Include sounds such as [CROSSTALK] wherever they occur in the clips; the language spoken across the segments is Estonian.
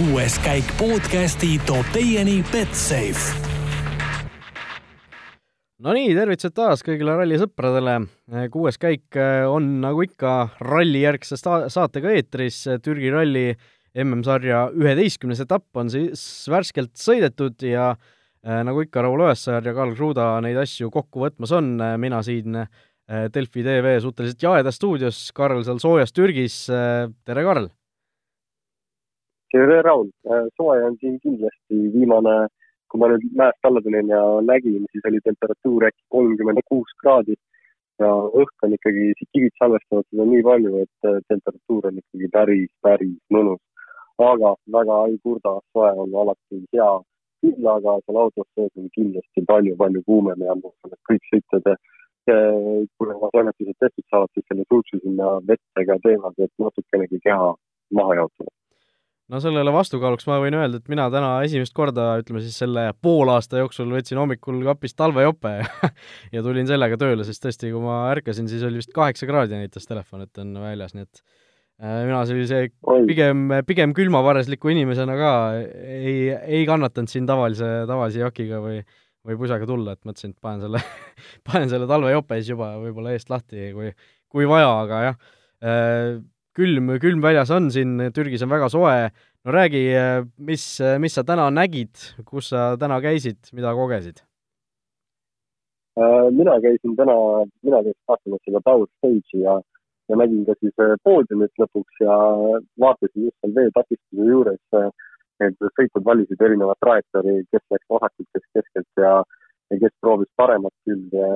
kuues käik podcasti toob teieni Betsafe. Nonii, tervitused taas kõigile rallisõpradele. kuues käik on nagu ikka rallijärgse saatega eetris. Türgi ralli MM-sarja üheteistkümnes etapp on siis värskelt sõidetud ja äh, nagu ikka, Raul Õessaar ja Karl Kruda neid asju kokku võtmas on. mina siin äh, Delfi tv suhteliselt jaedas stuudios, Karl seal soojas Türgis. tere, Karl! Tere, Raul! soe on siin kindlasti viimane, kui ma nüüd mäest alla tulin ja nägin, siis oli temperatuur äkki kolmkümmend kuus kraadi ja õhk on ikkagi, kivid salvestavad seda nii palju, et temperatuur on ikkagi päris, päris mõnus. aga väga ei kurda, soe on alati hea, küll aga seal autos sees on kindlasti palju-palju kuumem ja ma usun, et kõik sõitjad kui nad oma toimetused tehtud saavad, siis selle suutsu sinna vette ka teevad, et natukenegi keha maha jaotada no sellele vastukaaluks ma võin öelda, et mina täna esimest korda, ütleme siis selle poolaasta jooksul võtsin hommikul kapist talvejope [LAUGHS] ja tulin sellega tööle, sest tõesti, kui ma ärkasin, siis oli vist kaheksa kraadi näitas telefon, et on väljas, nii et äh, mina sellise pigem, pigem külmavarresliku inimesena ka ei, ei kannatanud siin tavalise, tavalise jakiga või või pusaga tulla, et mõtlesin, et panen selle [LAUGHS] panen selle talvejope siis juba võib-olla eest lahti, kui, kui vaja, aga jah äh,, külm, külm väljas on siin, Türgis on väga soe, no räägi, mis, mis sa täna nägid, kus sa täna käisid, mida kogesid? Äh, mina käisin täna, mina käisin vaatamas seda Power Stage'i ja, ja nägin ka siis äh, poodiumit lõpuks ja vaatasin just seal veetakistuse juures, äh, et sõitjad valisid erinevat trajektoori, kes läks vasakult, kes keskelt ja, ja kes proovis paremat külge.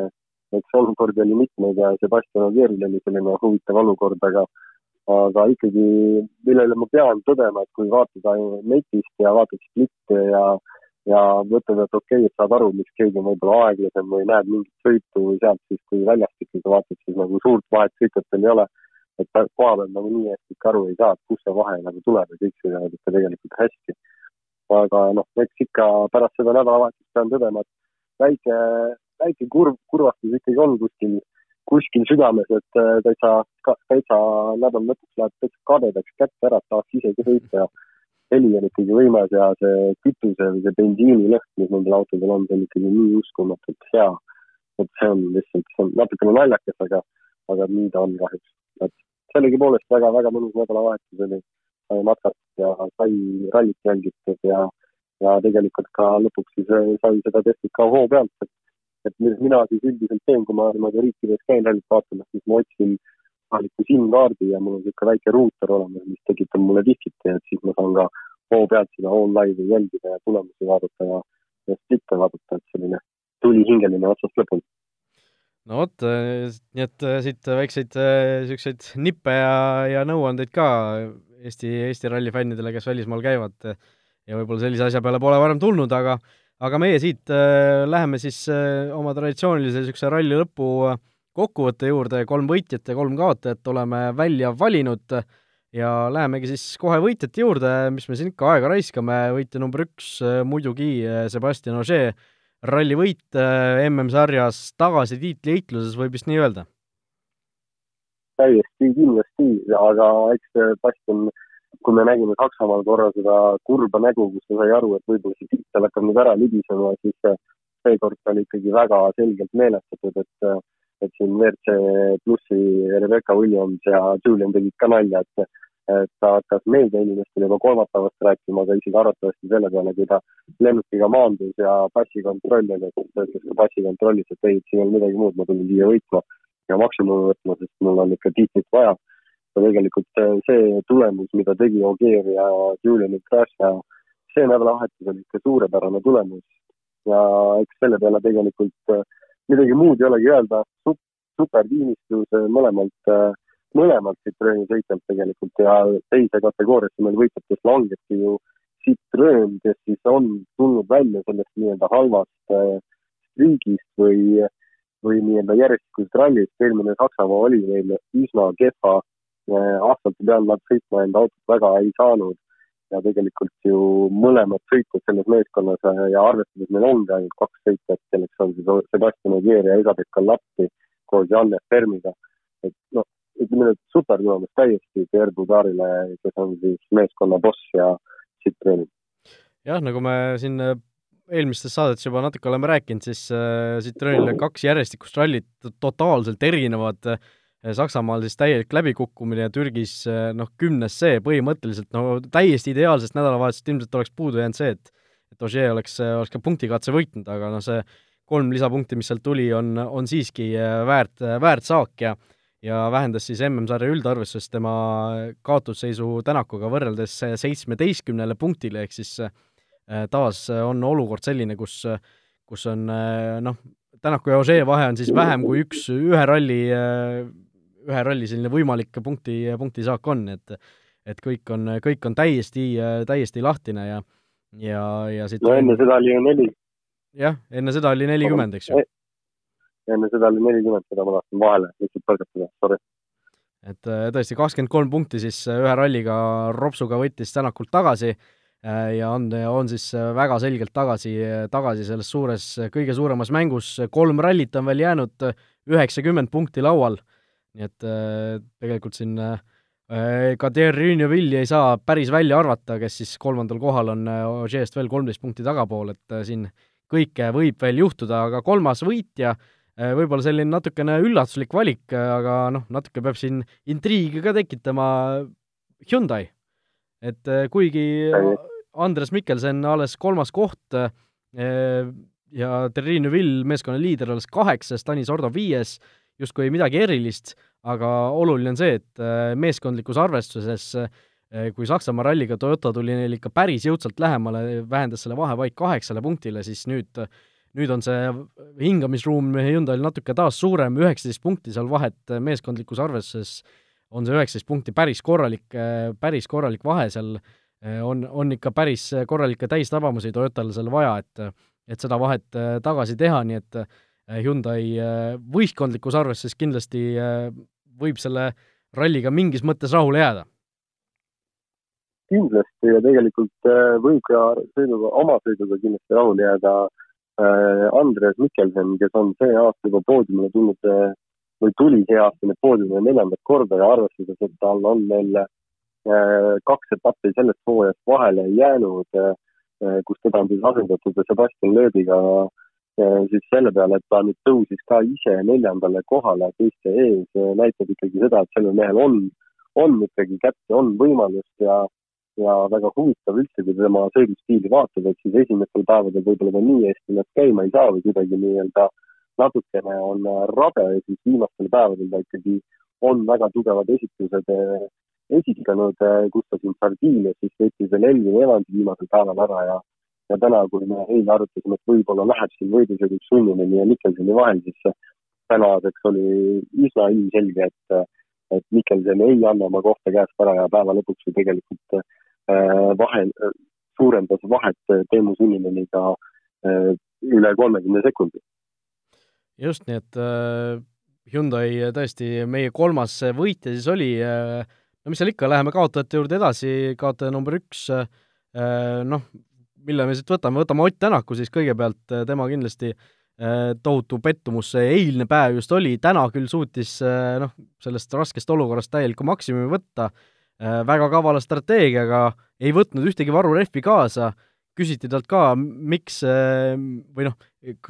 eks olukordi oli mitmeid ja Sebastian Ogieril oli selline huvitav olukord, aga aga ikkagi, millele ma pean tõdema, et kui vaatada netist ja vaatad splitte ja, ja mõtled, et okei okay,, et saad aru, miks keegi on võib-olla aeglasem või näed mingit sõitu sealt, siis kui väljast ikkagi vaatad, siis nagu suurt vahet sõitjatel ei ole. et koha peal nagu nii hästi ikka aru ei saa, et kus see vahe nagu tuleb ja kõik sõidavad ikka tegelikult hästi. aga noh, eks ikka pärast seda nädalavahetust pean tõdema, et väike, väike kurv, kurvastus ikkagi on kuskil kuskil südames, et äh, täitsa, täitsa nädala lõpuks läheb täitsa kadedaks kätte ära, tahaks isegi sõita ja heli on ikkagi võimas ja see kütuse või see bensiinilõhn, mis nendel autodel on, see on ikkagi nii uskumatult hea. et see on lihtsalt, see on natukene naljakas, aga, aga nii ta on kahjuks. et sellegipoolest väga-väga mõnus nädalavahetus oli, sai matkata ja sai rallit jälgitud ja, ja tegelikult ka lõpuks siis äh, sai seda tehtud ka hoo pealt, et et mina siis üldiselt teen, kui ma niimoodi riikides käin rallit vaatamas, siis ma otsin kohaliku SIM-kaardi ja mul on niisugune väike ruuter olemas, mis tekitab mulle wifi't ja siis ma saan ka hoo pealt seda on live'i jälgida ja tulemusi vaadata ja, ja splitte vaadata, et selline tulihingeline otsast lõpuni. no vot, nii et äh, siit väikseid niisuguseid äh, nippe ja, ja nõuandeid ka Eesti, Eesti ralli fännidele, kes välismaal käivad ja võib-olla sellise asja peale pole varem tulnud, aga aga meie siit äh, läheme siis äh, oma traditsioonilise niisuguse ralli lõpu äh, kokkuvõtte juurde, kolm võitjat ja kolm kaotajat oleme välja valinud. Ja lähemegi siis kohe võitjate juurde, mis me siin ikka aega raiskame, võitja number üks äh, muidugi äh, Sebastian Ogier, ralli võit MM-sarjas tagasi tiitliheitluses, võib vist nii öelda? täiesti kindlasti, aga eks Sebastian kui me nägime Saksamaal korra seda kurba nägu, kus ta sai aru, et võib-olla see tiitel hakkab nüüd ära libisema, siis seekord ta oli ikkagi väga selgelt meelestatud, et, et siin WRC plussi Rebecca Williams ja Julian tegid ka nalja, et et ta hakkas meediainimestele juba kolmapäevast rääkima, aga isegi arvatavasti selle peale, kui ta lennukiga maandus ja passikontroll oli, et ta ütles ka passikontrollis, et ei, siin ei ole midagi muud, ma tulin siia võitma ja maksimumi võtma, sest mul on ikka tiitlit vaja ja tegelikult äh, see tulemus, mida tegi Ogier ja Julian Ukrasja, see nädalavahetus oli ikka suurepärane tulemus. ja eks selle peale tegelikult äh, midagi muud ei olegi öelda, supertiimistus äh, mõlemalt, mõlemalt Citroeni sõitjalt tegelikult ja teise kategooriasse meil võitjatest langebki ju Citroen, kes siis on tulnud välja sellest nii-öelda halvast striigist või, või nii-öelda järjestikusest rallist, eelmine Saksamaa oli meil üsna kehva aastate peale nad sõitma enda autot väga ei saanud ja tegelikult ju mõlemad sõitjad selles meeskonnas ja arvestades meil ongi ainult kaks sõitjat, kelleks on siis Sebastian Ogier ja Isabel Lappi koos Janne Fermiga. et noh, ütleme nüüd super tulemus täiesti Pierre Budarile, kes on siis meeskonna boss ja Citroenil. jah, nagu me siin äh, eelmistes saadetes juba natuke oleme rääkinud, siis äh, Citroenile kaks järjestikust rallit totaalselt erinevad äh, Saksamaal siis täielik läbikukkumine ja Türgis noh, kümnes see põhimõtteliselt no täiesti ideaalsest nädalavahetusest ilmselt oleks puudu jäänud see, et et Ogier oleks, oleks ka punktikatse võitnud, aga noh, see kolm lisapunkti, mis sealt tuli, on, on siiski väärt, väärt saak ja ja vähendas siis MM-sarja üldarvestuses tema kaotusseisu Tänakuga võrreldes seitsmeteistkümnele punktile, ehk siis taas on olukord selline, kus, kus on noh, Tänaku ja Ožee vahe on siis vähem kui üks, ühe ralli, ühe ralli selline võimalik punkti, punktisaak on, et et kõik on, kõik on täiesti, täiesti lahtine ja ja, ja siit no enne seda oli ju neli. jah, enne seda oli nelikümmend, eks ju enne seda oli nelikümmend, seda ma tahtsin vahele lihtsalt põrgatada, sorry. et äh, tõesti, kakskümmend kolm punkti siis äh, ühe ralliga ropsuga võttis Tänakult tagasi äh, ja on, on siis väga selgelt tagasi, tagasi selles suures, kõige suuremas mängus, kolm rallit on veel jäänud, üheksakümmend punkti laual, nii et tegelikult siin ka Thierry Neuville ei saa päris välja arvata, kes siis kolmandal kohal on Ožeest veel kolmteist punkti tagapool, et siin kõike võib veel juhtuda, aga kolmas võitja äh, Äh, võib-olla selline natukene üllatuslik valik, äh, aga noh, natuke peab siin intriigi ka tekitama Hyundai. et äh, kuigi Andres Mikkelsen alles kolmas koht ja Terri Neville, meeskonna liider, alles kaheksas, Tanis Ordo viies, justkui midagi erilist, aga oluline on see, et meeskondlikus arvestuses kui Saksamaa ralliga Toyota tuli neil ikka päris jõudsalt lähemale, vähendas selle vahe vaid kaheksale punktile, siis nüüd nüüd on see hingamisruum Hyundai'l natuke taas suurem, üheksateist punkti seal vahet meeskondlikus arvestuses on see üheksateist punkti päris korralik, päris korralik vahe seal, on, on ikka päris korralikke täistabamusi Toyotal seal vaja, et et seda vahet tagasi teha, nii et Hyundai võistkondlikus arvestuses kindlasti võib selle ralliga mingis mõttes rahule jääda. Kindlasti ja tegelikult võib ka sõiduga, oma sõiduga kindlasti rahule jääda Äh, Andres Mikkelson, kes on see aasta juba poodiumile tulnud äh, või tuli see aasta nüüd poodiumile neljandat korda ja arvestades, et tal on veel äh, kaks etappi sellest hooajast vahele jäänud, kus teda on siis asendatud Sebastian Loebiga, siis selle peale, et ta nüüd tõusis ka ise neljandale kohale teiste ees, näitab ikkagi seda, et sellel mehel on, on ikkagi kätte, on võimalust ja ja väga huvitav üldse, kui tema sõidustiili vaatad, et siis esimestel päevadel võib-olla ta nii hästi ennast käima ei saa või kuidagi nii-öelda natukene on rabe ja siis viimastel päevadel ta ikkagi on väga tugevad esitused esitanud, kus ta siin Sardiinias siis võttis veel Elvin Evansi viimasel päeval ära ja ja täna, kui me eile arutasime, et võib-olla läheb siin võidusõiduks Sunnini ja Mikkelsoni vahel, siis tänaseks oli üsna ilmselge, et et Mikkelson ei anna oma kohta käest ära ja päeva lõpuks ju tegelikult Äh, vahe, suurendas vahet Teemu Sunnimeniga äh, üle kolmekümne sekundi. just, nii et äh, Hyundai tõesti meie kolmas võitja siis oli, no mis seal ikka, läheme kaotajate juurde edasi, kaotaja number üks, noh, mille me siit võtame, võtame Ott Tänaku siis kõigepealt, tema kindlasti tohutu pettumus see eilne päev just oli, täna küll suutis noh, sellest raskest olukorrast täielikku maksimumi võtta, Äh, väga kavala strateegiaga, ei võtnud ühtegi varurehvi kaasa, küsiti talt ka, miks äh, või noh,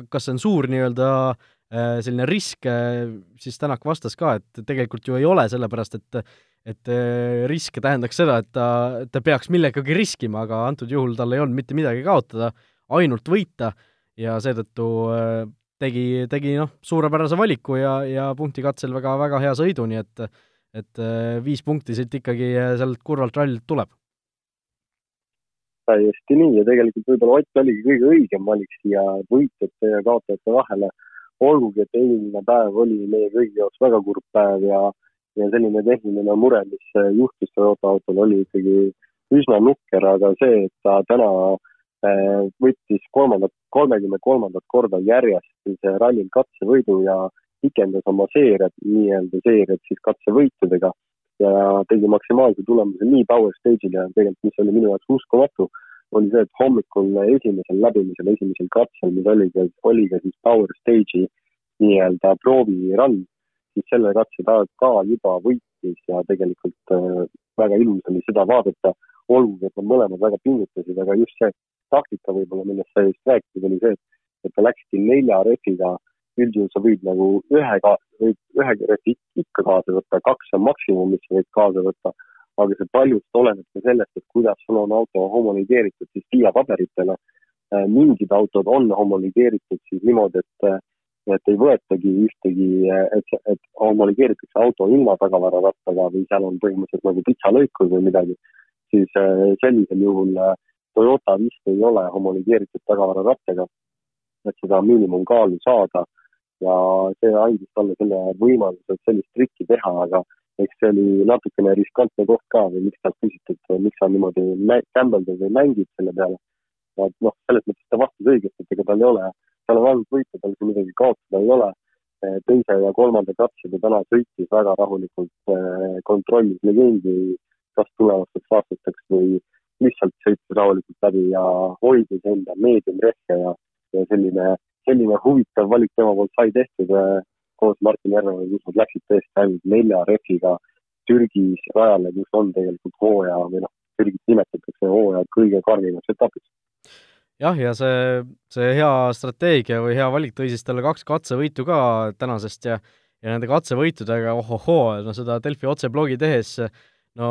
kas see on suur nii-öelda äh, selline risk, siis Tänak vastas ka, et tegelikult ju ei ole, sellepärast et et risk tähendaks seda, et ta, ta peaks millegagi riskima, aga antud juhul tal ei olnud mitte midagi kaotada, ainult võita. Ja seetõttu tegi, tegi noh, suurepärase valiku ja, ja punktikatsel väga, väga hea sõidu, nii et et äh, viis punkti siit ikkagi äh, sealt kurvalt rallilt tuleb. täiesti nii. Ja tegelikult võib-olla Ott oligi kõige õigem valik siia võitjate ja kaotajate vahele, olgugi et eilne päev oli meie kõigi jaoks väga kurb päev ja ja selline tehniline mure, mis äh, juhtus Toyota autol, oli ikkagi üsna nukker, aga see, et ta täna võttis kolmandat, kolmekümne kolmandat korda järjest rallil katsevõidu ja pikendas oma seeriat, nii-öelda seeriat siis katsevõitudega. Ja tegi maksimaalse tulemuse nii power stage'il ja tegelikult, mis oli minu jaoks uskumatu, oli see, et hommikul esimesel läbimisel, esimesel katsel, mis oli oli ka siis power stage'i nii-öelda proovirun, siis selle katse ta ka juba võitis ja tegelikult äh, väga ilus oli seda vaadata. olgugi, et nad mõlemad väga pingutasid, aga just see taktika võib-olla, millest sa just rääkisid, oli see, et ta läkski nelja refiga, üldjuhul sa võid nagu ühe ka-, võid ühe refi ikka kaasa võtta, kaks on maksimum, mis sa võid kaasa võtta, aga see paljust oleneb ka sellest, et kuidas sul on auto homologeeritud siis FIA paberitele. mingid autod on homologeeritud siis niimoodi, et et ei võetagi ühtegi, et, et homologeeritakse auto ilma tagavararattaga või seal on põhimõtteliselt nagu pitsalõikus või midagi, siis äh, sellisel juhul äh, Toyota vist ei ole homologeeritud tagavararattaga, et seda miinimumkaalu saada ja see andis talle selle võimaluse, et sellist trikki teha, aga eks see oli natukene riskantne koht ka või miks talt küsiti, et miks sa niimoodi gambleldad või mängid selle peale. et noh, selles mõttes ta vastas õigesti, et ega tal ei ole tal on ainult võita, tal siin midagi kaotada ei ole. Eh, teise ja kolmanda katse ta täna sõitis väga rahulikult, eh, kontrollis legendi kas tulevasteks aastateks või lihtsalt sõitis rahulikult läbi ja hoidis enda meediumrehve ja, ja selline, selline huvitav valik tema poolt sai tehtud eh, koos Martin Järveoja, kus nad läksid tõesti ainult nelja rehviga Türgis rajale, kus on tegelikult hooaja või noh, Türgit nimetatakse hooaja kõige karmimaks etapiks jah, ja see, see hea strateegia või hea valik tõi siis talle kaks katsevõitu ka tänasest ja ja nende katsevõitudega ohohoo, no seda Delfi otseblogi tehes no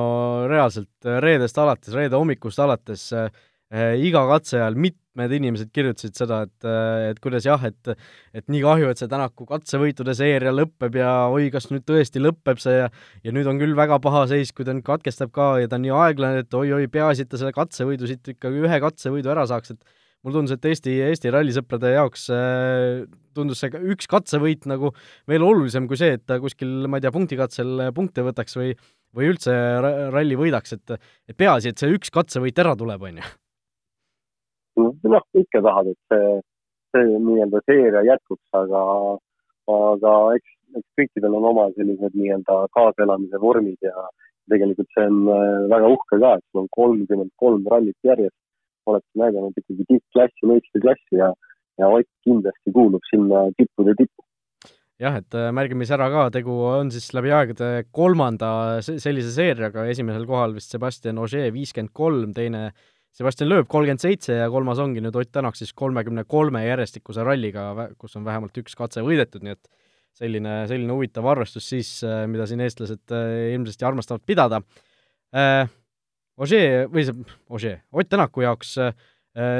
reaalselt reedest alates, reede hommikust alates äh, iga katse ajal mitmed inimesed kirjutasid seda, et, et kuidas jah, et et nii kahju, et see Tänaku katsevõitude seeria lõpeb ja oi, kas nüüd tõesti lõpeb see ja ja nüüd on küll väga paha seis, kui ta nüüd katkestab ka ja ta on nii aeglane, et oi-oi, peaasi, et ta selle katsevõidu siit ikkagi ühe katsevõidu ära saaks, et mulle tundus, et Eesti, Eesti rallisõprade jaoks äh, tundus see üks katsevõit nagu veel olulisem kui see, et ta kuskil, ma ei tea, punktikatsel punkte võtaks või või üldse ralli võidaks, et et peaasi, et see üks katsevõit ära tuleb, on ju. Noh, ikka tahad, et see, see nii-öelda seeria jätkuks, aga, aga eks, eks kõikidel on oma sellised nii-öelda kaaselamise vormid ja tegelikult see on äh, väga uhke ka, et sul on kolmkümmend kolm rallit järjest olete näidanud ikkagi tippklassi, meistriklassi ja, ja Ott kindlasti kuulub sinna tippude tippu. jah, et äh, märgime siis ära ka, tegu on siis läbi aegade kolmanda sellise seeriaga, esimesel kohal vist Sebastian Ogier viiskümmend kolm, teine Sebastian Loeb kolmkümmend seitse ja kolmas ongi nüüd Ott Tänak siis kolmekümne kolme järjestikuse ralliga, kus on vähemalt üks katse võidetud, nii et selline, selline huvitav arvestus siis, äh, mida siin eestlased äh, ilmsesti armastavad pidada. Ožee või see, Ožee, Ott Tänaku jaoks äh,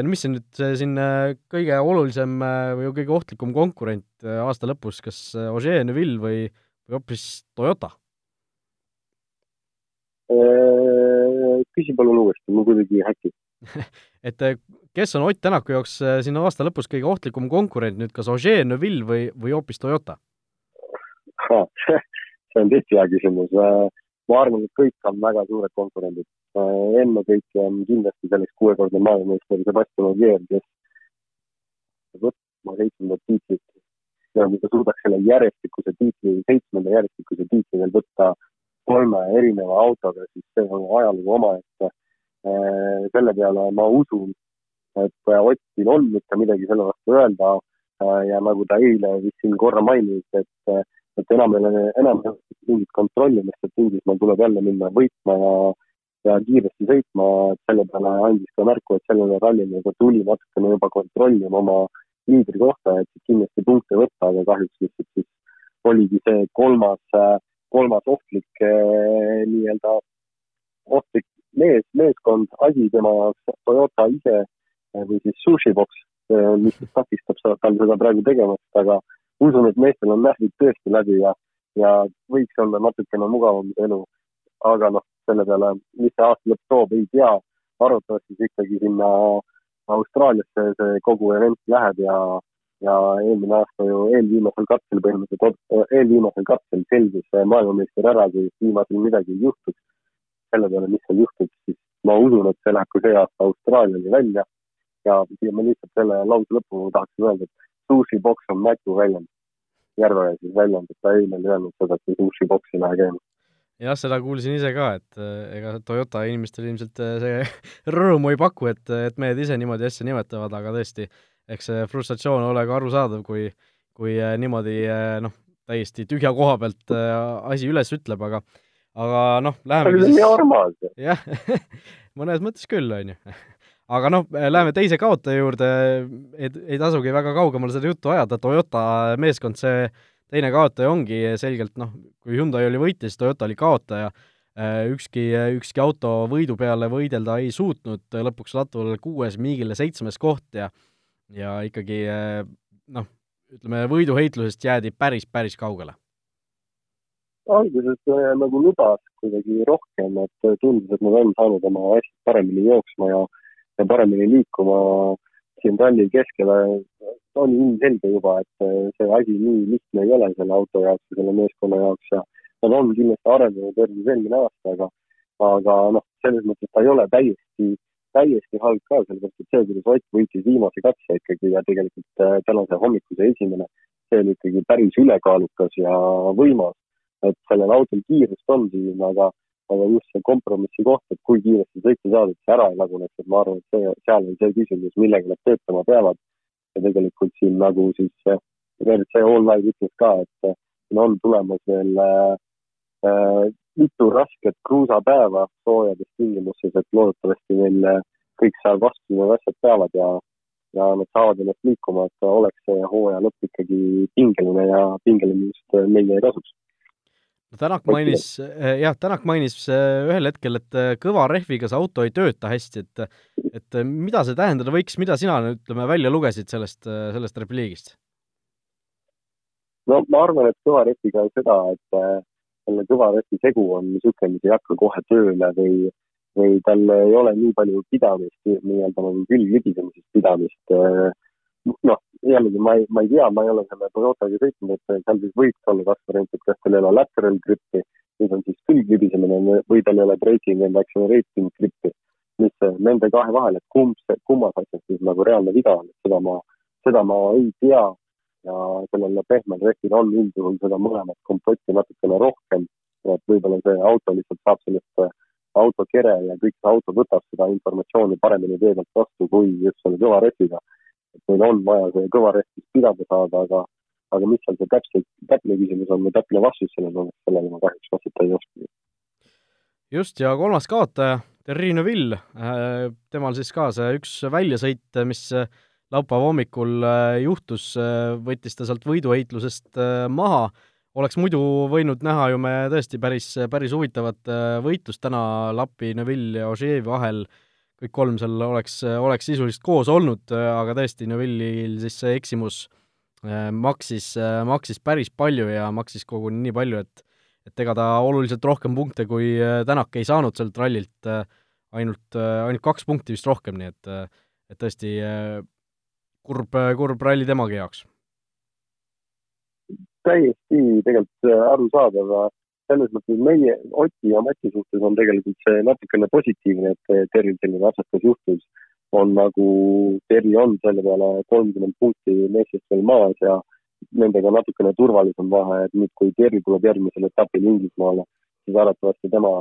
no mis see nüüd siin äh, kõige olulisem äh, või kõige ohtlikum konkurent aasta lõpus, kas Ožee, Neville või, või hoopis Toyota? küsi palun uuesti, mul kuidagi häkib [LAUGHS] et kes on Ott Tänaku jaoks siin aasta lõpus kõige ohtlikum konkurent nüüd, kas Ožee, Neville või, või hoopis Toyota? see on tõesti hea küsimus ma arvan, et kõik on väga suured konkurendid. Äh, ennekõike on kindlasti selleks kuuekordne maailmameister Sebastian Ogier, kes võtma seitsmendat tiitlit kui ta suudaks selle järjestikuse tiitli, seitsmenda järjestikuse tiitli veel võtta kolme erineva autoga, siis see on ajalugu omaette. Äh, selle peale ma usun, et Ottil on ikka midagi selle vastu öelda äh, ja nagu ta eile vist siin korra mainis, et et enam ei ole, enam ei ole mingit kontrollimist, et Inglismaal tuleb jälle minna võitma ja ja kiiresti sõitma, et selle peale andis ka märku, et sellele rallile ta tuli natukene juba kontrollima oma liidri kohta, et kindlasti punkte võtta, aga kahjuks lihtsalt siis oligi see kolmas, kolmas ohtlik eh, nii-öelda, ohtlik mees, meeskond, asi tema jaoks, Toyota ise eh, või siis Sushi Box, mis takistab tal seda praegu tegemast, aga usun, et meestel on närvid tõesti läbi ja, ja võiks olla natukene mugavam elu. aga noh, selle peale, mis see aasta lõpp toob, ei tea. arvatavasti siis ikkagi sinna Austraaliasse see kogu event läheb ja, ja eelmine aasta ju eelviimasel katsel põhimõtteliselt, eelviimasel katsel selgus maailmameister ära, kui viimasel midagi ei juhtuks. Selle peale, mis seal juhtub, siis ma usun, et see läheb ka see aasta Austraaliani välja. Ja siia ma lihtsalt selle lause lõppu tahaksin öelda, et sushi boks on Matu väljend, Järveoja siis väljend, et ta eile oli öelnud seda, et sushi boks ei lähe käima. Jah, seda kuulsin ise ka, et äh, ega Toyota inimestele ilmselt äh, see [LAUGHS] rõõmu ei paku, et, et mehed ise niimoodi asja nimetavad, aga tõesti, eks see frustratsioon ole ka arusaadav, kui, kui niimoodi noh, täiesti tühja koha pealt asi üles ütleb, aga aga noh, läheme aga see on nii armas. jah [LAUGHS] mõnes mõttes küll, on ju. aga noh, läheme teise kaotaja juurde, ei, ei tasugi väga kaugemale seda juttu ajada, Toyota meeskond, see teine kaotaja ongi selgelt noh, kui Hyundai oli võitja, siis Toyota oli kaotaja, ükski, ükski auto võidu peale võidelda ei suutnud, lõpuks Latval kuues, Miigile seitsmes koht ja ja ikkagi noh, ütleme, võiduheitlusest jäädi päris, päris kaugele alguses äh, nagu lubas kuidagi rohkem, et tundus, et nad on saanud oma asjad paremini jooksma ja, ja paremini liikuma siin ralli keskele. on ilmselge juba, et äh, see asi nii lihtne ei ole selle auto jaoks ja selle meeskonna jaoks ja nad on kindlasti arenenud võrreldes eelmine aastaga, aga noh, selles mõttes ta ei ole täiesti, täiesti halb ka, sellepärast et see, kuidas Ott võitis viimase katse ikkagi ja tegelikult äh, tänase hommikuse esimene, see oli ikkagi päris ülekaalukas ja võimas et sellel autol kiirust on siin, aga, aga just see kompromissi koht, et kui kiiresti sõita saada, et see ära ei laguneks, et ma arvan, et see, seal on see küsimus, millega nad töötama peavad. ja tegelikult siin nagu siis WRC Online ütles ka, et siin on tulemas veel äh, mitu rasket kruusapäeva soojades tingimustes, et loodetavasti meil äh, kõik seal vastu need asjad peavad ja, ja nad saavad ennast liikuma, et oleks see hooaja lõpp ikkagi pingeline ja pingeline just meile ei tasuks Tänak mainis, eh, jah, Tänak mainis eh, ühel hetkel, et eh, kõva rehviga see auto ei tööta hästi, et et mida see tähendada võiks, mida sina, ütleme, välja lugesid sellest, sellest repliigist? no ma arvan, et kõva rehviga seda, et selle kõva rehvi segu on niisugune, mis ei hakka kohe tööle või või tal ei ole nii palju pidamist, nii-öelda nagu külglibisemisest pidamist noh, jällegi ma ei, ma ei tea, ma ei ole selle Toyotaga sõitnud, et seal siis võiks olla kaks varianti, et kas tal ei ole lateral grip'i, nüüd on siis külg libisemine või tal ei ole braking and accelerating grip'i, mis nende kahe vahel, et kumb, kummas asjas siis nagu reaalne viga on, et seda ma, seda ma ei tea. Ja sellel pehmel rehvil on üldjuhul seda mõlemat kompletti natukene rohkem, et võib-olla see auto lihtsalt saab sellest auto kere ja kõik see auto võtab seda informatsiooni paremini tee pealt vastu kui just selle kõva rehviga et meil on vaja see kõva rehvist pidada saada, aga, aga mis seal see täpselt, täpne küsimus on või täpne vastus sellele on, sellele ma kahjuks vastata ei oska. just, ja kolmas kaotaja, Terri Neville, äh, temal siis ka see üks väljasõit, mis laupäeva hommikul äh, juhtus, äh, võttis ta sealt võiduheitlusest maha, oleks muidu võinud näha ju me tõesti päris, päris huvitavat võitlust täna Lappi, Neville ja Ožeevi vahel äh, kõik kolm seal oleks, oleks sisuliselt koos olnud, aga tõesti, Neville'il siis see eksimus äh, maksis, äh, maksis päris palju ja maksis koguni nii palju, et et ega ta oluliselt rohkem punkte kui äh, Tänak ei saanud sealt rallilt, ainult, ainult kaks punkti vist rohkem, nii et et tõesti kurb, kurb ralli temagi jaoks. täiesti tegelikult arusaadav selles mõttes meie, Oti ja Mati suhtes on tegelikult see natukene positiivne, et Terril selline atsakas juhtus. on nagu, Terri on selle peale kolmkümmend punkti meestest veel maas ja nendega natukene turvalisem vahe, et nüüd, kui Terri tuleb järgmisel etapil Inglismaale, siis arvatavasti tema,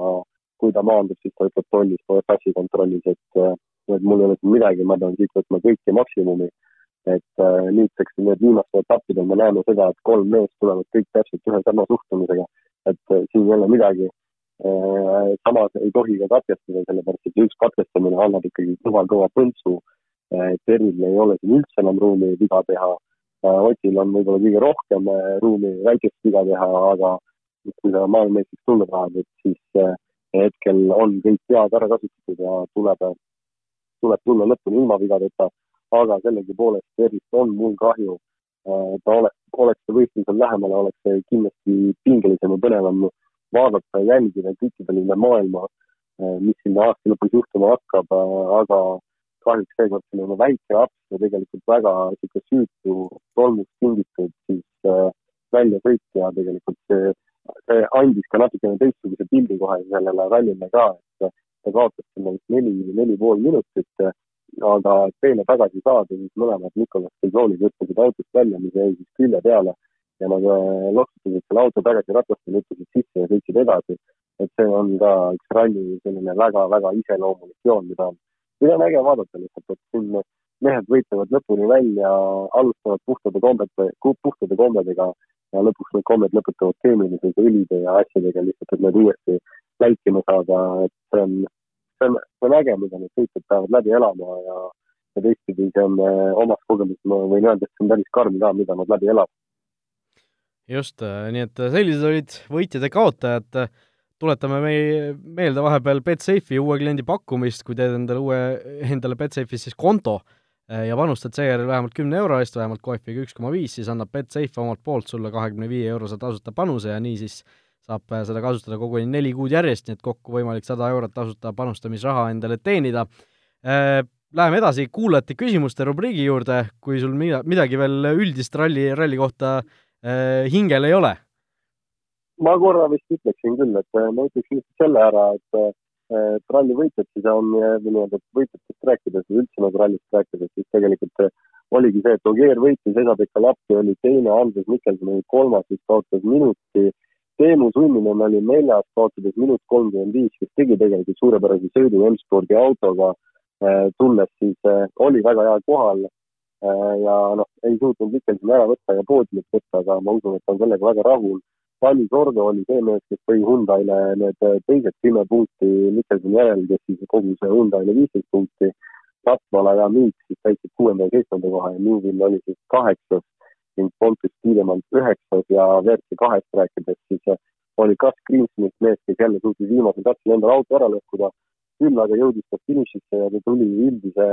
kui ta maandub, siis ta ütleb tollis passi kontrollis, et, et mul ei ole siin midagi, ma pean siit võtma kõike maksimumi et äh, nüüdseks need viimastel etappidel me näeme seda, et kolm meest tulevad kõik täpselt ühe sama suhtumisega et äh, siin ei ole midagi. Äh, samas ei tohi ka katkestada, sellepärast et üks katkestamine annab ikkagi kõva-kõva põntsu. Äh, Teril ei ole siin üldse enam ruumi viga teha. Otil on võib-olla kõige rohkem ruumi väikest viga teha, aga kui sa maailmameistriks tulla tahad, et siis hetkel on kõik pead ära kasutatud ja tuleb, tuleb tulla lõpuni ilma vigadeta. aga sellegipoolest tervist on mul kahju ta oleks, oleks see võistlusel lähemal, oleks see kindlasti pingelisem ja põnevam vaadata ja jälgida kõikidel üle maailma, äh, mis sinna aasta lõpus juhtuma hakkab, äh, aga kahjuks seekord selline väike aps ja tegelikult väga niisugune süütu tolmust tingitud siis väljasõit ja tegelikult see, see andis ka natukene teistsuguse pildi kohe sellele rallile ka, et ta kaotas sinna vist neli, neli pool minutit aga teele tagasi saada, siis mõlemad Nicolas Dejoolid hüppasid autost välja, mis jäi siis külje peale ja nad äh, loksutasid selle auto tagasi ratastele, hüppasid sisse ja sõitsid edasi. et see on ka üks ralli selline väga-väga iseloomulik joon, mida, mida on äge vaadata lihtsalt, et siin mehed võitlevad lõpuni välja, alustavad puhtade kombete, puhtade kombedega ja lõpuks need kombed lõpetavad keemilise õlide ja asjadega lihtsalt, et need uuesti vältima saada, et see on, see on äge, mida need sõitjad peavad läbi elama ja, ja teistpidi see on äh, omast kogemusest, ma võin öelda, et see on päris karm ka, mida nad läbi elavad. just, nii et sellised olid võitjad ja kaotajad tuletame meie meelde vahepeal Betsafe'i uue kliendi pakkumist, kui teed endale uue, endale Betsafe'is siis konto eh, ja panustad seejärel vähemalt kümne euro eest, vähemalt kohviga üks koma viis, siis annab Betsafe omalt poolt sulle kahekümne viie eurose tasuta panuse ja nii siis saab eh, seda kasutada koguni neli kuud järjest, nii et kokku võimalik sada eurot tasuta panustamisraha endale teenida. Eh, läheme edasi kuulajate küsimuste rubriigi juurde, kui sul mida, midagi veel üldist ralli, ralli kohta hingel ei ole ma korra vist ütleksin küll, et äh, ma ütleksin lihtsalt selle ära, et äh, et ralli võitjad siis on, äh, või nii-öelda võitjatest rääkides või üldse nagu rallist rääkides, siis tegelikult oligi see, et Ogier võitis, Esa-Pekka Lappi oli teine, Andres Mikkelson oli kolmas, siis kaotas minuti. Teemu Sunninen oli neljas, kaotades minut kolmkümmend viis, kes tegi tegelikult suurepärase sõidu M-spordi autoga, tulles siis, oli väga heal kohal ja noh, ei suutnud Mikkelsoni ära võtta ja poodiumit võtta, aga ma usun, et ta on sellega väga rahul Tali Sordo oli see mees, kes tõi Hyundai'le need teised kümme punkti Mikkelsoni järel, kes siis kogus Hyundai'le viisteist punkti. Ratvala ja Miik siis täitsid kuuenda ja seitsmenda koha ja Newvil oli siis kaheksas ning Pontus Tiidemann üheksas ja WRC kahest rääkides siis oli Gus Greensmith mees, kes jälle suutis viimasel katsel endale auto ära lõhkuda. küll aga jõudis ta finišisse ja ta tuli üldise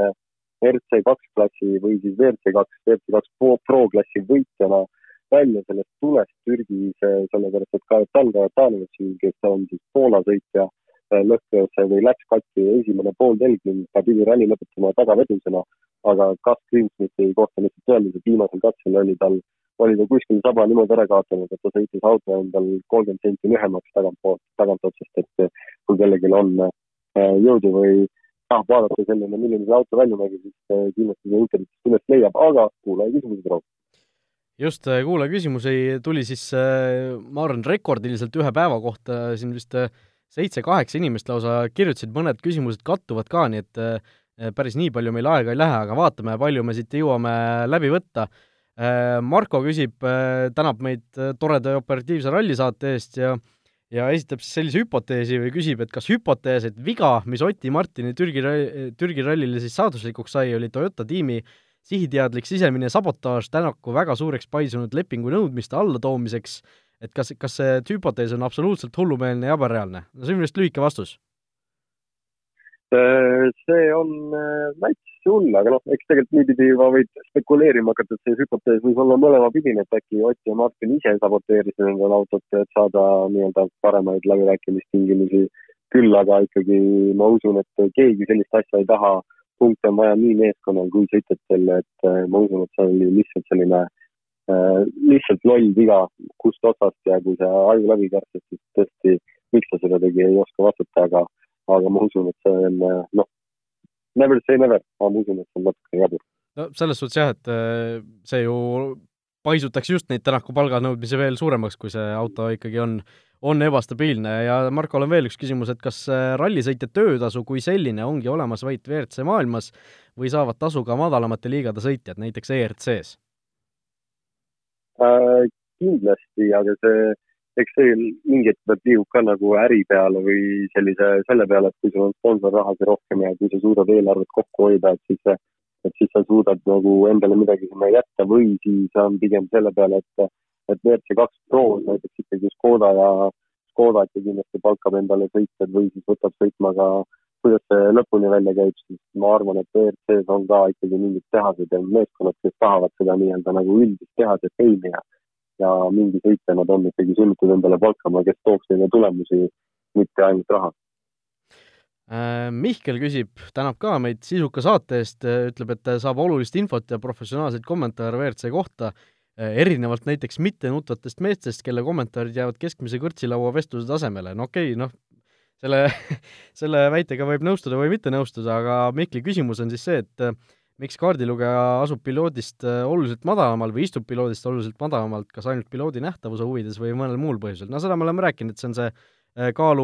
RC kaks klassi või siis WRC kaks, WRC kaks pro, pro klassi võitjana välja sellest tulest Türgis, sellepärast et ka Talga Tanovitši, kes on siis Poola sõitja, äh, lõhkes või läks katki esimene pooltelg ning ta pidi ralli lõpetama tagavedusena, aga Gus Greensmithi kohta lihtsalt öeldes, et viimasel katsel oli tal, oli ta kuskil saba niimoodi ära kaotanud, et ta sõitis auto endal kolmkümmend senti lühemaks tagantpoolt, tagantotsast, et kui kellelgi on äh, jõudu või tahab vaadata selline, milline see auto välja nägi, siis äh, kindlasti seda internetist üles leiab, aga kuulaja küsimused, Roop just, äh, kuulaja küsimusi tuli siis, ma arvan, rekordiliselt ühe päeva kohta, siin vist seitse-kaheksa inimest lausa kirjutasid, mõned küsimused kattuvad ka, nii et päris nii palju meil aega ei lähe, aga vaatame, palju me siit jõuame läbi võtta. Marko küsib, tänab meid toreda ja operatiivse rallisaate eest ja ja esitab siis sellise hüpoteesi või küsib, et kas hüpotees, et viga, mis Oti Martini Türgi, Türgi rallile siis saaduslikuks sai, oli Toyota tiimi äh, sihiteadlik sisemine sabotaaž Tänaku väga suureks paisunud lepingu nõudmiste allatoomiseks, et kas, kas see hüpotees on absoluutselt hullumeelne ja ebareaalne? no see on minu arust lühike vastus. Äh, see on nats äh, hull, aga noh, eks tegelikult niipidi juba võid spekuleerima hakata, et see hüpotees võib olla mõlemapidine, et äkki Ott ja Martin ise saboteerisid endale autot, et saada nii-öelda paremaid läbirääkimistingimusi. küll aga ikkagi ma usun, et keegi sellist asja ei taha punkte on vaja nii meeskonnal kui sõitjatel, et äh, ma usun, et see oli lihtsalt selline lihtsalt loll viga kust otsast ja kui see aju läbi kärsib, siis tõesti, miks ta seda tegi, ei oska vastata, aga, aga ma usun, et see on äh, noh, never say never, aga ma usun, et see on natuke jabur. no selles suhtes jah, et see ju paisutaks just neid Tänaku palganõudmisi veel suuremaks, kui see auto ikkagi on on ebastabiilne ja Markol on veel üks küsimus, et kas äh, rallisõitja töötasu kui selline ongi olemas vaid WRC maailmas või saavad tasu ka madalamate liigade sõitjad, näiteks ERC-s äh,? kindlasti, aga see, eks see mingi hetk peab liigub ka nagu äri peale või sellise, selle peale, et kui sul on sponsorrahasid rohkem ja kui sa suudad eelarvet kokku hoida, et siis et siis sa suudad nagu endale midagi sinna jätta või siis on pigem selle peale, et et WRC kaks Pro näiteks ikkagi Škoda ja Škoda ikka kindlasti palkab endale sõitjad või siis võtab sõitma ka, kuidas see lõpuni välja käib, siis ma arvan, et WRC-s on ka ikkagi mingid tehased ja meeskonnad, kes tahavad seda nii-öelda nagu üldist tehase feimi ja ja mingi sõitja nad on ikkagi sunnitud endale palkama, kes tooks neile tulemusi, mitte ainult raha. Äh, Mihkel küsib, tänab ka meid sisuka saate eest, ütleb, et saab olulist infot ja professionaalseid kommentaare WRC kohta Äh, erinevalt näiteks mittenutvatest meestest, kelle kommentaarid jäävad keskmise kõrtsilaua vestluse tasemele, no okei okay,, noh, selle, [LAUGHS] selle väitega võib nõustuda või mitte nõustuda, aga Mihkli küsimus on siis see, et äh, miks kaardilugeja asub piloodist äh, oluliselt madalamal või istub piloodist oluliselt madalamalt, kas ainult piloodi nähtavuse huvides või mõnel muul põhjusel, no seda me oleme rääkinud, et see on see kaalu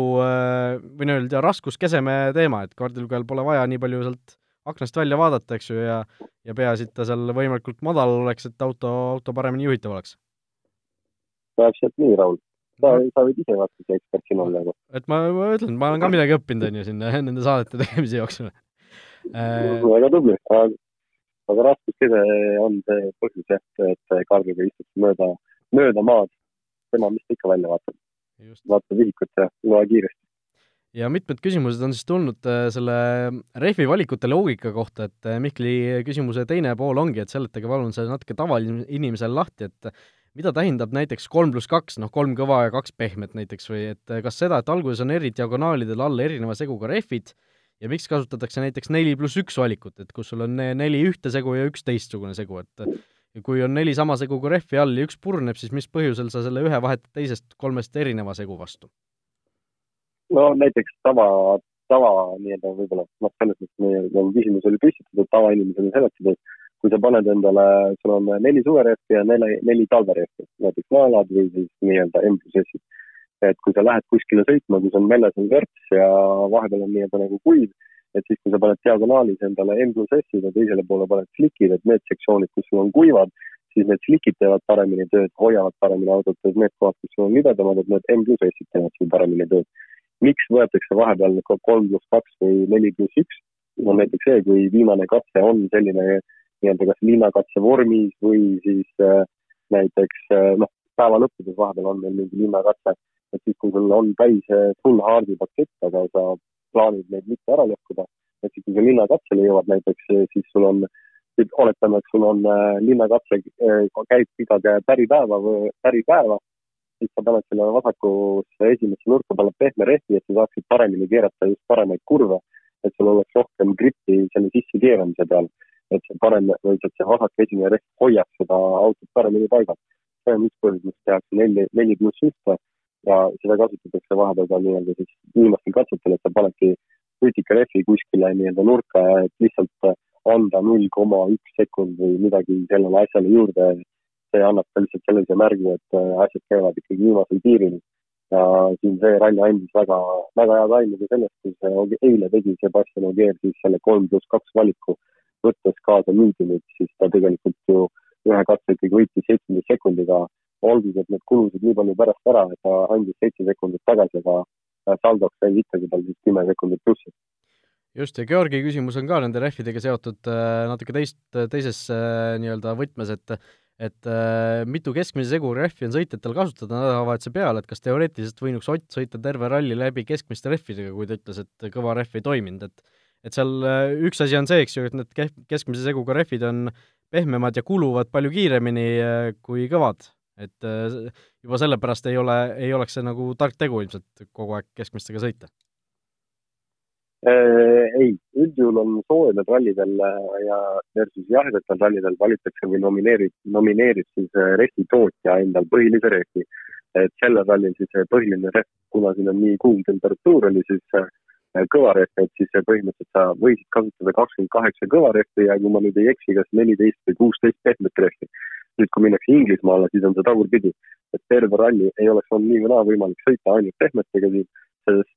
või nii-öelda raskuskeseme teema, et kaardilugejal pole vaja nii palju sealt aknast välja vaadata, eks ju, ja ja peaasi, et ta seal võimalikult madal oleks, et auto, auto paremini juhitav oleks. täpselt nii, Raul. sa, sa võid ise vaata see ekspert siin olla et ma, ma ütlen, ma olen ka midagi õppinud, on ju, siin [LAUGHS] nende saadete tegemise jooksul. Äh.... väga tubli, aga, raskuskese on see põhjus jah, et Karliga istutakse mööda, mööda maad. tema, mis ta ikka välja vaatab. vaatab vihikut ja loe kiiresti ja mitmed küsimused on siis tulnud äh, selle rehvi valikute loogika kohta, et äh, Mihkli küsimuse teine pool ongi, et seletage palun see natuke tavainimesele lahti, et mida tähendab näiteks kolm pluss kaks, noh, kolm kõva ja kaks pehmet näiteks või et äh, kas seda, et alguses on eri diagonaalidel all erineva seguga rehvid ja miks kasutatakse näiteks neli pluss üks valikut, et kus sul on neli ühte segu ja üks teistsugune segu, et kui on neli sama seguga rehvi all ja üks purneb, siis mis põhjusel sa selle ühe vahetad teisest kolmest erineva segu vastu? no näiteks tava, tava nii-öelda võib-olla, noh, selles mõttes meie nagu küsimus oli püstitatud tavainimesele seletada, et kui sa paned endale, sul on neli suverehvi ja neli, neli talverehvi, näiteks naelad või siis nii-öelda M pluss S-id. Et kui sa lähed kuskile sõitma, kus on väljas on värts ja vahepeal on nii-öelda nagu kuiv, et siis, kui sa paned diagonaalis endale M pluss S-id ja teisele poole paned slikid, et need sektsioonid, kus sul on kuivad, siis need slikid teevad paremini tööd, hoiavad paremini autot, et need kohad, kus sul on libedamad, et need M pluss S-id teevad sul paremini tööd. Miks võetakse vahepeal kolm pluss kaks või neli pluss üks, on näiteks see, kui viimane katse on selline nii-öelda kas linnakatse vormis või siis äh, näiteks äh, noh, päeva lõppudes vahepeal on meil mingi linnakatse, et siis, kui sul on täis äh, full hard'i pakett, aga sa plaanid neid mitte ära lõhkuda, et siis, kui sa linnakatsele jõuad näiteks, äh, siis sul on oletame, et sul on äh, linnakatse käib pidada päripäeva või päripäeva siis sa paned selle vasakusse esimesse nurka peale pehme rehvi, et sa saaksid paremini keerata just paremaid kurve, et sul oleks rohkem grippi selle sisse keeramise peal. et see parem, või et see vasak esimene rehv hoiaks seda autot paremini paigal. see on üks põhjus, miks tehakse neli, neli pluss ühte ja seda kasutatakse vahepeal ka nii-öelda siis viimastel katsetel, et sa panedki rutika rehvi kuskile nii-öelda nurka, et lihtsalt anda null koma üks sekund või midagi sellele asjale juurde see annab ka lihtsalt sellise märgi, et äh, asjad käivad ikkagi viimasel piiril. ja siin see ralli andis väga, väga head aimu ka sellest, kui eile tegi Sebastian Ogier siis selle kolm pluss kaks valiku, võttes kaasa miidiumit, siis ta tegelikult ju ühe katse ikkagi võitis seitsmeteist sekundiga, olgugi et need kulusid nii palju pärast ära, et ta andis seitse sekundit tagasi, aga saldoks sai ikkagi tal siis kümme sekundit plussi. Just, ja Georgi küsimus on ka nende rehvidega seotud äh, natuke teist, teises äh, nii-öelda võtmes, et et äh, mitu keskmise segu rehvi on sõitjatel kasutada nädalavahetuse peale, et kas teoreetiliselt võinuks Ott sõita terve ralli läbi keskmiste rehvidega, kui ta ütles, et kõva rehv ei toiminud, et et seal äh, üks asi on see, eks ju, et need keskmise seguga rehvid on pehmemad ja kuluvad palju kiiremini äh, kui kõvad, et äh, juba sellepärast ei ole, ei oleks see nagu tark tegu ilmselt kogu aeg keskmistega sõita Äh, ei, üldjuhul on soojadel rallidel äh, ja versus jahedatel rallidel valitakse või nomineerib, nomineerib siis rehvi tootja endal põhilise rehvi. et sellel rallil siis põhiline rehv, kuna siin on nii kuum temperatuur, oli siis kõva rehv, et siis põhimõtteliselt sa võisid kasutada kakskümmend kaheksa kõva rehvi ja kui ma nüüd ei eksi, kas neliteist või kuusteist pehmet rehvi. Nüüd, kui minnakse Inglismaale, siis on see tagurpidi, et terve ralli ei oleks olnud nii või naa võimalik sõita ainult pehmetega siin, sest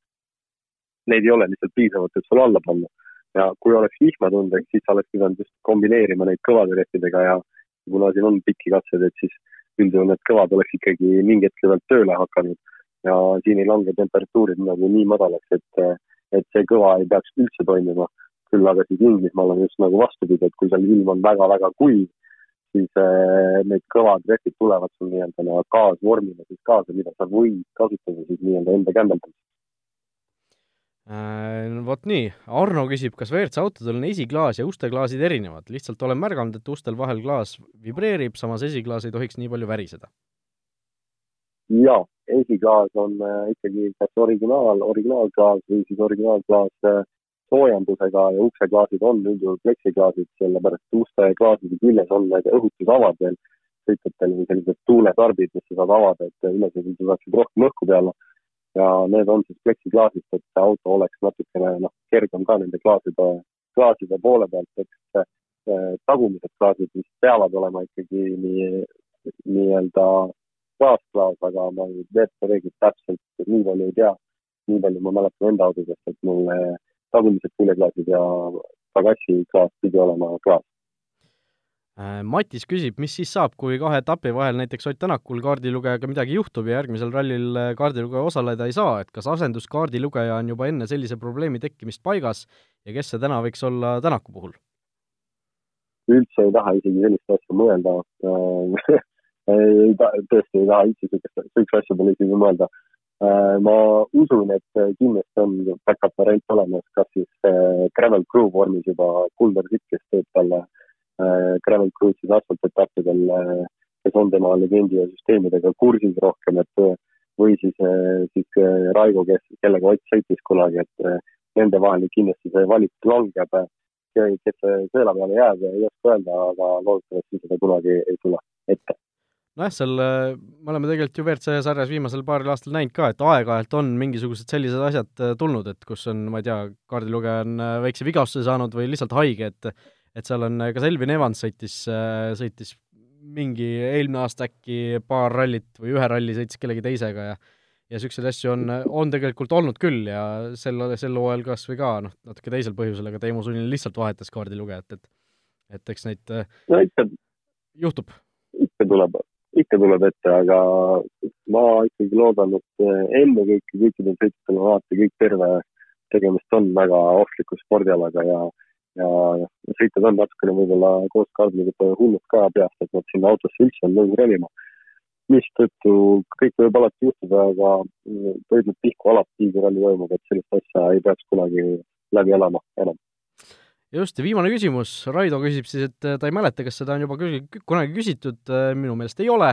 neid ei ole lihtsalt piisavalt, et sulle alla panna. ja kui oleks vihmatundeks, siis sa oleks pidanud just kombineerima neid kõvade rehvidega ja kuna siin on pikki katseid, et siis üldjuhul need kõvad oleks ikkagi mingi hetk pealt tööle hakanud ja siin ei lange temperatuurid nagu nii madalaks, et, et see kõva ei peaks üldse toimima. küll aga siis Inglismaal on just nagu vastupidi, et kui seal ilm on väga-väga kuiv, siis äh, need kõvad rehvid tulevad sul nii-öelda nagu gaasvormina siis kaasa, mida sa võid kasutada siis nii-öelda enda kämbeldamiseks Äh, vot nii, Arno küsib, kas WRC autodel on esiklaas ja usteklaasid erinevad, lihtsalt olen märganud, et ustel vahel klaas vibreerib, samas esiklaas ei tohiks nii palju väriseda. jaa, esiklaas on äh, ikkagi kas originaal, originaalklaas või siis originaalklaas äh, soojendusega ja ukseklaasid on üldjuhul pleksiklaasid, sellepärast et uste klaaside küljes on need õhutusavad veel sõitjatel või sellised tuuletarbid, mis sa saad avada, et ülesõidul saaksid rohkem õhku peale ja need on siis pleksiklaasist, et see auto oleks natukene noh, kergem ka nende klaaside, klaaside poole pealt, eks eh, tagumised klaasid, mis peavad olema ikkagi nii, nii-öelda klaasklaas, aga ma WRC reeglid täpselt nii palju ei tea. nii palju ma mäletan enda autodest, et mul tagumised küljeklaasid ja pagassi klaas pidi olema klaas Äh, Matis küsib, mis siis saab, kui kahe etapi vahel näiteks Ott Tänakul kaardilugejaga midagi juhtub ja järgmisel rallil äh, kaardilugeja osaleda ei saa, et kas asenduskaardilugeja on juba enne sellise probleemi tekkimist paigas ja kes see täna võiks olla Tänaku puhul? üldse ei taha isegi sellist asja mõelda [LAUGHS] ei ta-, tõesti ei taha üldse sellist, sellist asja pole isegi mõelda. Äh, ma usun, et kindlasti on back-up variant olemas, kas siis Gravel Crew vormis juba Kuldar Sitt, kes teeb talle äh, Äh, Gravel Cruise'is asfaltetappidel, äh, kes on tema legendi ja süsteemidega kursis rohkem, et äh, või siis, siis Raigo, kes, kellega Ott sõitis kunagi, et nende vahel kindlasti see valik langeb. kes sõela peale jääb, ei oska öelda, aga loodetavasti seda kunagi ei tule ette nojah, seal me oleme tegelikult ju WRC sarjas viimasel paaril aastal näinud ka, et aeg-ajalt on mingisugused sellised asjad tulnud, et kus on, ma ei tea, kaardilugeja on väikse vigastuse saanud või lihtsalt haige, et et seal on, kas Elvin Evans sõitis, sõitis mingi eelmine aasta äkki paar rallit või ühe ralli sõitis kellegi teisega ja ja niisuguseid asju on, on tegelikult olnud küll ja sel, sel hooajal kas või ka noh, natuke teisel põhjusel, aga Teemu Sunnil lihtsalt vahetas kaardilugejat, et et eks neid no ikka juhtub. ikka tuleb, ikka tuleb ette, aga ma ikkagi loodan, et ennekõike kõikidel sõitjatel on alati kõik terve, tegemist on väga ohtliku spordialaga ja ja sõitjad on natukene võib-olla koos kaardiliga hullud ka peast, et nad sinna autosse üldse on nõus ronima. mistõttu kõik võib alati juhtuda, aga võidnud pihku alati, kui ralli toimub, et sellist asja ei peaks kunagi läbi elama enam. Just, ja viimane küsimus, Raido küsib siis, et ta ei mäleta, kas seda on juba küll kunagi küsitud, minu meelest ei ole,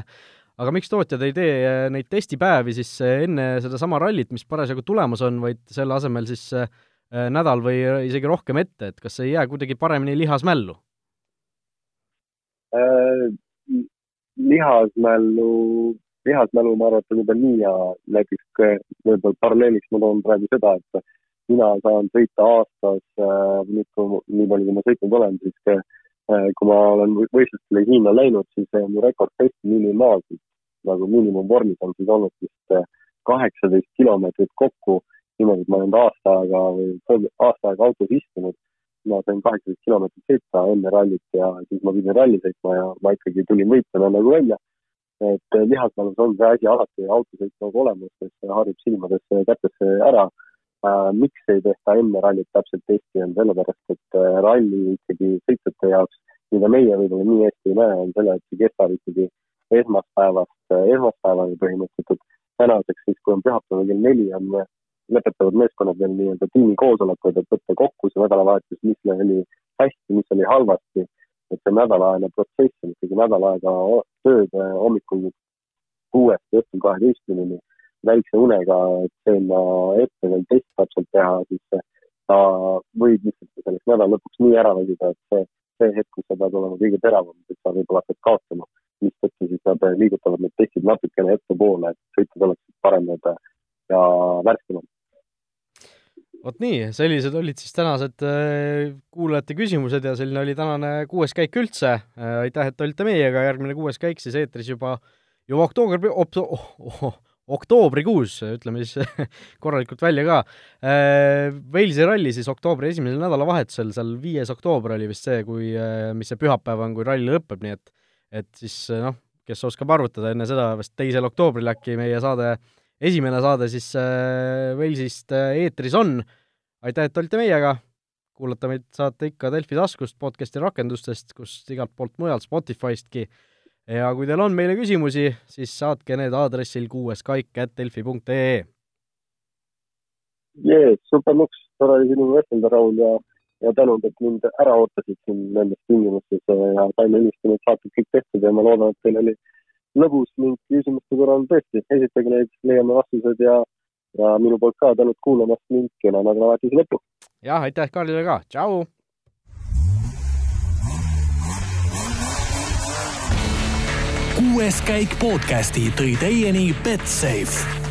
aga miks tootjad ei tee neid testipäevi siis enne sedasama rallit, mis parasjagu tulemas on, vaid selle asemel siis äh, Äh, nädal või isegi rohkem ette, et kas ei jää kuidagi paremini lihasmällu? Äh,? lihasmällu, lihasmälu ma arvan, et on juba nii ja näiteks võib-olla paralleeliks ma toon praegu seda, et mina saan sõita aastas äh,, nüüd kui, nii palju, kui ma sõitnud olen, siis äh, kui ma olen võistlustele Hiina läinud, siis äh, mu rekord tõesti minimaalselt nagu miinimumvormis on siis olnud vist äh, kaheksateist kilomeetrit kokku niimoodi, et ma olen aasta aega või pool, aasta aega autos istunud. ma sain kaheksateist kilomeetrit sõita enne rallit ja siis ma pidin ralli sõitma ja ma ikkagi tulin võitjana nagu välja. et lihasmälus on see asi alati autosõit nagu olemas, see harjub silmadesse ja kätesse ära äh,. Miks ei tehta enne rallit täpselt testi, on sellepärast, et äh, ralli ikkagi sõitjate jaoks, mida meie võib-olla nii hästi ei näe, on selle, et see kestab ikkagi esmaspäevast äh, esmaspäevani põhimõtteliselt. tänaseks siis, kui on pühapäeval kell neli, on lõpetavad meeskonnad veel nii-öelda tiimikoosolekuid, et võtta kokku see nädalavahetus, mis oli hästi, mis oli halvasti. et see nädalaajane protsess on ikkagi nädal aega tööd äh, hommikul kuuest õhtul kaheteistkümneni väikse unega, et sinna ette veel test täpselt teha, siis ta võib lihtsalt selleks nädala lõpuks nii ära väsida, et see, see hetk, kus sa pead olema kõige teravam, et sa võib-olla hakkad kaotama. mistõttu siis nad liigutavad need testid natukene ettepoole, et sõitjad oleksid paremad ja värskemad vot nii, sellised olid siis tänased äh, kuulajate küsimused ja selline oli tänane kuues käik üldse. Äh, aitäh, et olite meiega, järgmine kuues käik siis eetris juba, juba oktoobri, oh, oh, oktoobrikuus, ütleme siis [LAUGHS] korralikult välja ka. Äh, Walesi ralli siis oktoobri esimesel nädalavahetusel, seal viies oktoober oli vist see, kui, mis see pühapäev on, kui ralli lõpeb, nii et et siis noh, kes oskab arvutada, enne seda vist teisel oktoobril äkki meie saade äh, esimene saade siis äh, Walesist äh, eetris on. aitäh, et olite meiega. kuulata meid saate ikka Delfi taskust, podcasti rakendustest, kust igalt poolt mujalt, Spotifystki. Ja kui teil on meile küsimusi, siis saatke need aadressil kuueskaik.delfi.ee. jee, super luks, tore oli sinuga vestelda, Raul, ja, ja tänud, et mind ära ootasid siin nendes tingimustes ja ilusti need saated kõik tehtud ja ma loodan, et teil oli lõbus ning küsimuste korral tõesti, esitage neid, leiame vastused ja, ja minu poolt ka tänud kuulamast ning kena nädalavahetuse lõppu! jah, aitäh Karlile ka, tšau! Kuues käik podcasti tõi teieni Betsafe